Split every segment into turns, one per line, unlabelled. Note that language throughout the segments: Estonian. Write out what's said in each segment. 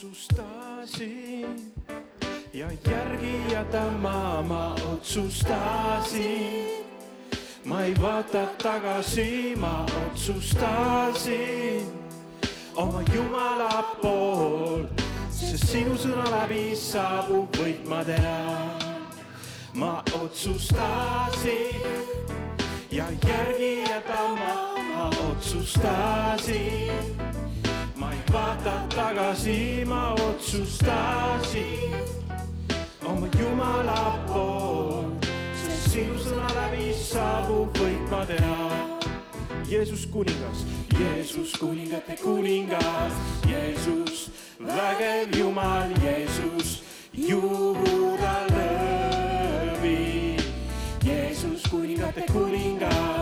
otsustasin ja järgijata ma, ma otsustasin. ma ei vaata tagasi, ma otsustasin oma Jumala pool, sest sinu sõna läbi saabub võit, ma tean. ma otsustasin ja järgijata ma, ma otsustasin ma ei vaata tagasi, ma otsustasin oma Jumala pool, sest sinu sõna läbi saabub võit, ma tean. Jeesus kuningas, Jeesus kuningate kuningas, Jeesus vägev Jumal, Jeesus juuda lõvi. Jeesus kuningate kuningas,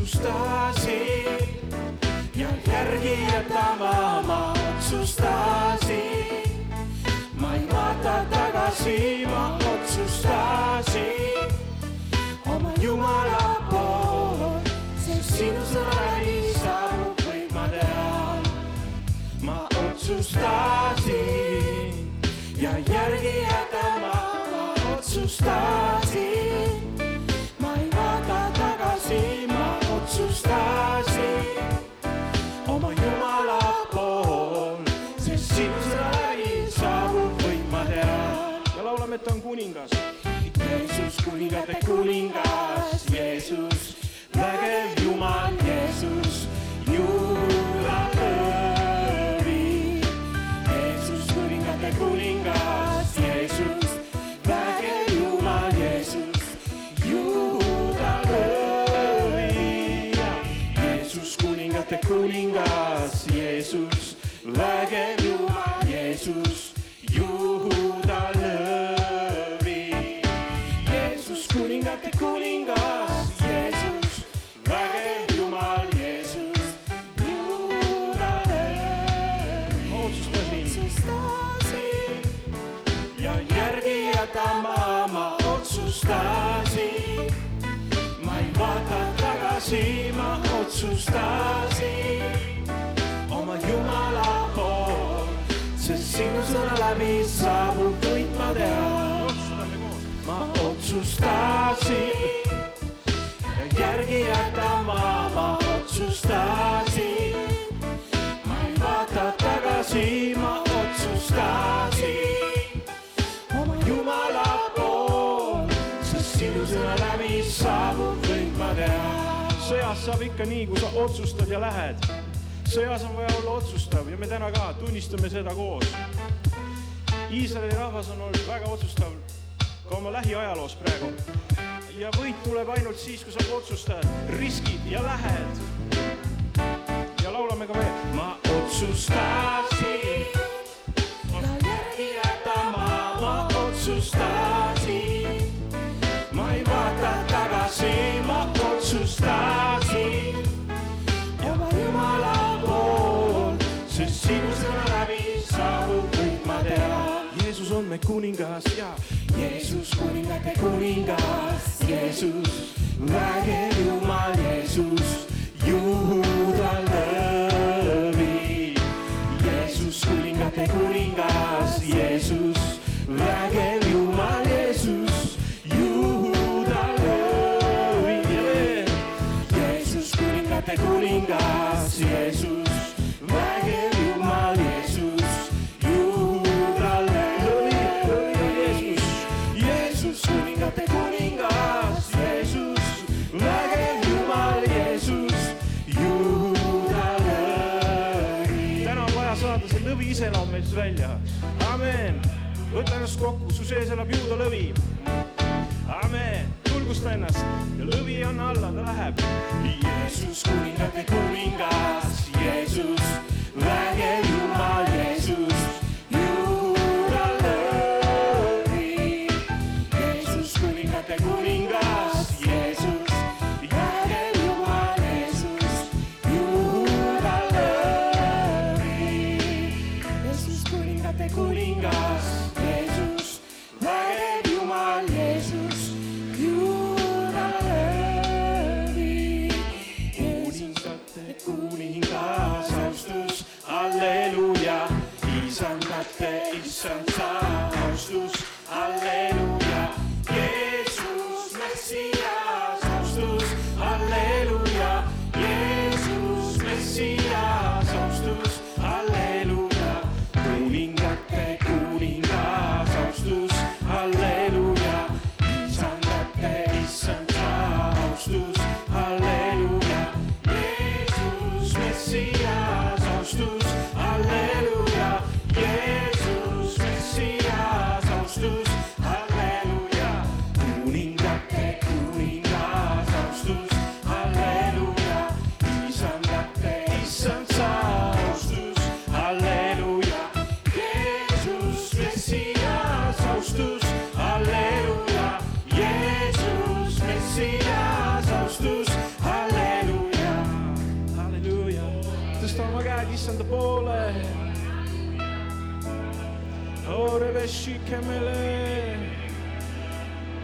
otsustasin ja järgijata ma, ma otsustasin. ma ei vaata tagasi, ma otsustasin oma Jumala pool, sest sinu sõna läbi saabub võit, ma tean. ma otsustasin ja järgijata ma, ma otsustasin. Kuningas, Jeesus vägev Jumal, Jeesus juuda lõvi. Jeesus kuningate kuningas, Jeesus vägev Jumal, Jeesus juuda lõvi. Jeesus kuningate kuningas, otsustasin ma ei vaata tagasi, ma otsustasin oma Jumala pool, sest sinu sõna läbi saabub võit, ma tean. ma otsustasin ja järgijata ma, ma otsustasin. ma ei vaata tagasi, ma otsustasin
sõjas saab ikka nii, kui sa otsustad ja lähed. sõjas on vaja olla otsustav ja me täna ka tunnistame seda koos. Iisraeli rahvas on olnud väga otsustav ka oma lähiajaloos praegu. ja võit tuleb ainult siis, kui sa otsustad, riskid ja lähed. ja laulame ka veel.
ma otsustasin ja järgijata ma, ma otsustasin.
Jeesus on me kuningas ja
Jeesus kuningate kuningas, Jeesus vägev Jumal, Jeesus juuda lõvi. Jeesus kuningate kuningas, Jeesus vägev
meist välja. amen. võta ennast kokku, su sees elab juuda lõvi. amen. julgusta ennast ja lõvi anna alla, ta läheb.
Jeesus kuningate kuningas, Jeesus vägev Jumal,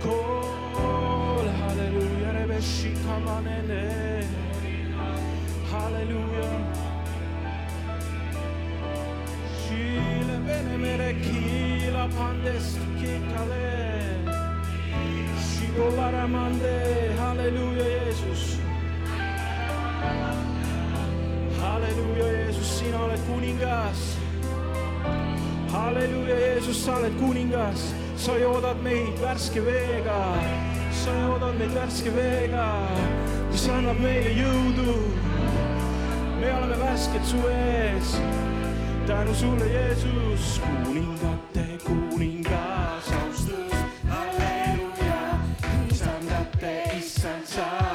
kool, halleluuja, halleluuja. Chile bene mere kila pandest kikale. Shigolaramande, halleluuja, Jeesus halleluuja, Jeesus, sina oled kuningas. halleluuja, Jeesus, sa oled kuningas, sa joodad meid värske veega, sa joodad meid värske veega, mis annab meile jõudu. me oleme värsked su ees, tänu sulle, Jeesus, kuningate kuningas, austus, halleluuja, isandate issand sa,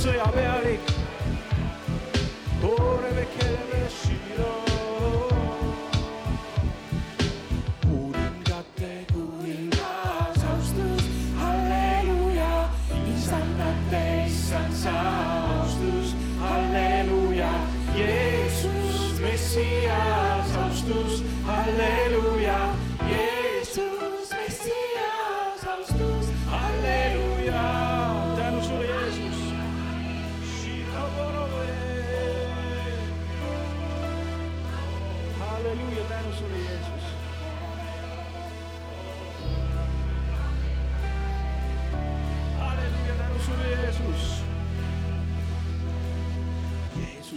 是呀对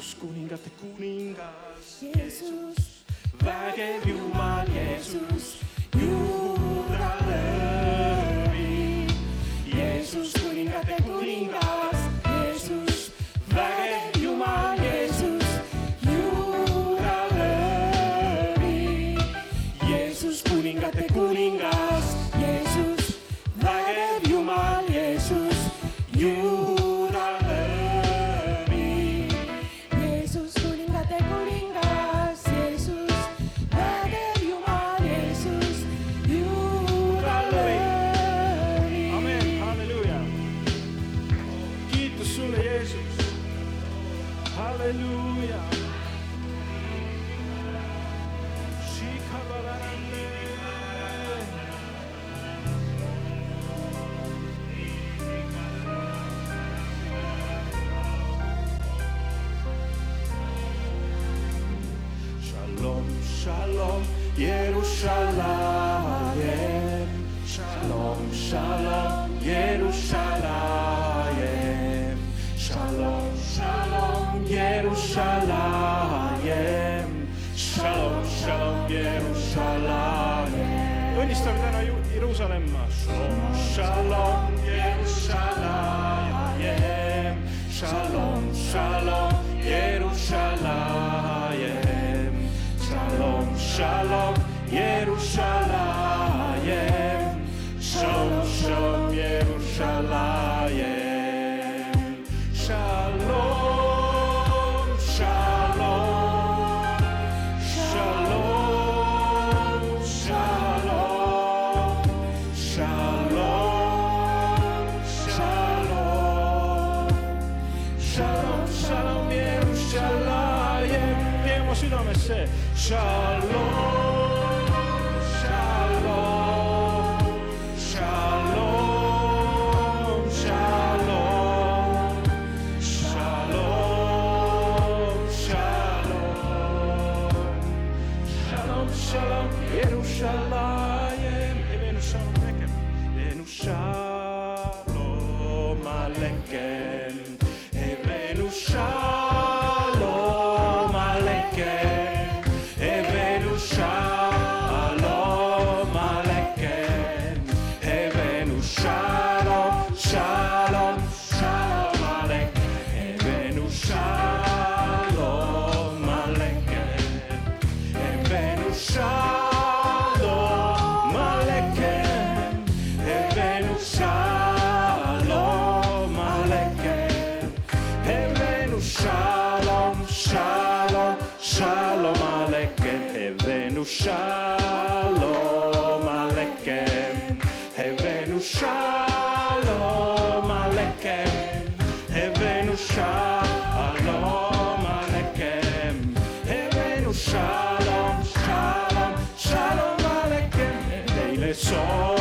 Jeesus, kuningate kuningas, Jeesus, vägev Jumal, Jeesus, Juuda Jerusalem. Shalom, shalom, Jerusalem. Shalom, shalom, Jerusalem. Shalom, shalom, Jerusalem. õnnistame täna Jeru- Jeruusalemma. Shalom, Jeruusalemm, shalom, shalom, shalom, So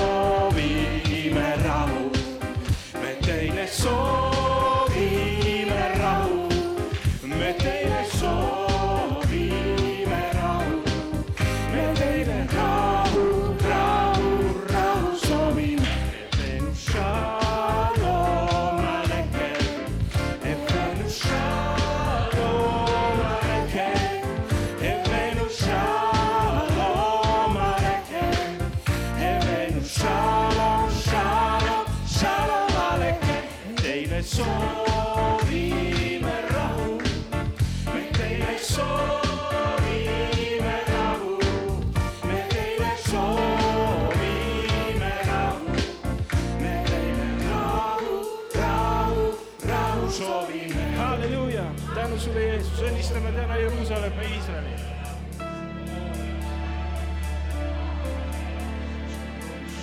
õnnistame täna Jeruusalemma Iisraeli.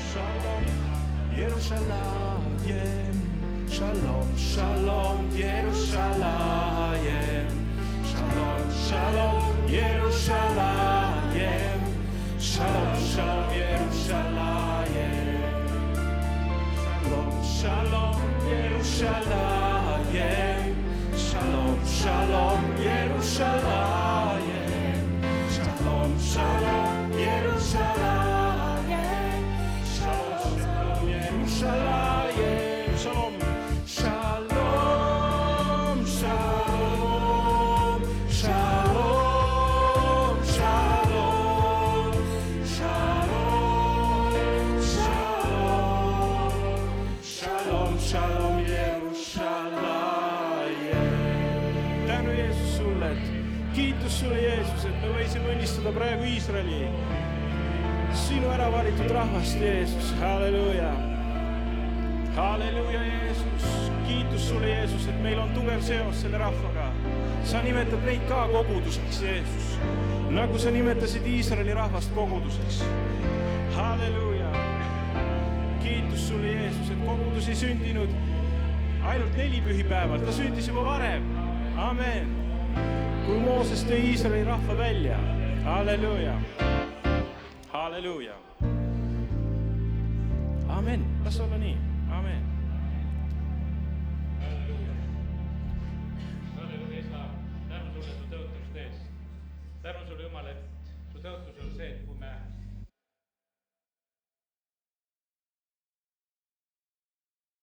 Shalom, Jerusalem, shalom, shalom, Jerusalem, shalom, shalom, Jerusalem, shalom, shalom, Jerusalem. Shalom, shalom, Jerusalem. Shalom, shalom, et kiitus sulle, Jeesus, et me võisime õnnistada praegu Iisraeli, sinu ära valitud rahvast, Jeesus, halleluuja. halleluuja, Jeesus, kiitus sulle, Jeesus, et meil on tugev seos selle rahvaga. sa nimetad neid ka koguduseks, Jeesus, nagu sa nimetasid Iisraeli rahvast koguduseks. halleluuja kiitus sulle, Jeesus, et kogudus ei sündinud ainult neli pühipäeval, ta sündis juba varem. amen. Kui Mooses tõi Iisraeli rahva välja, halleluuja, halleluuja. amen, las olla nii, amen.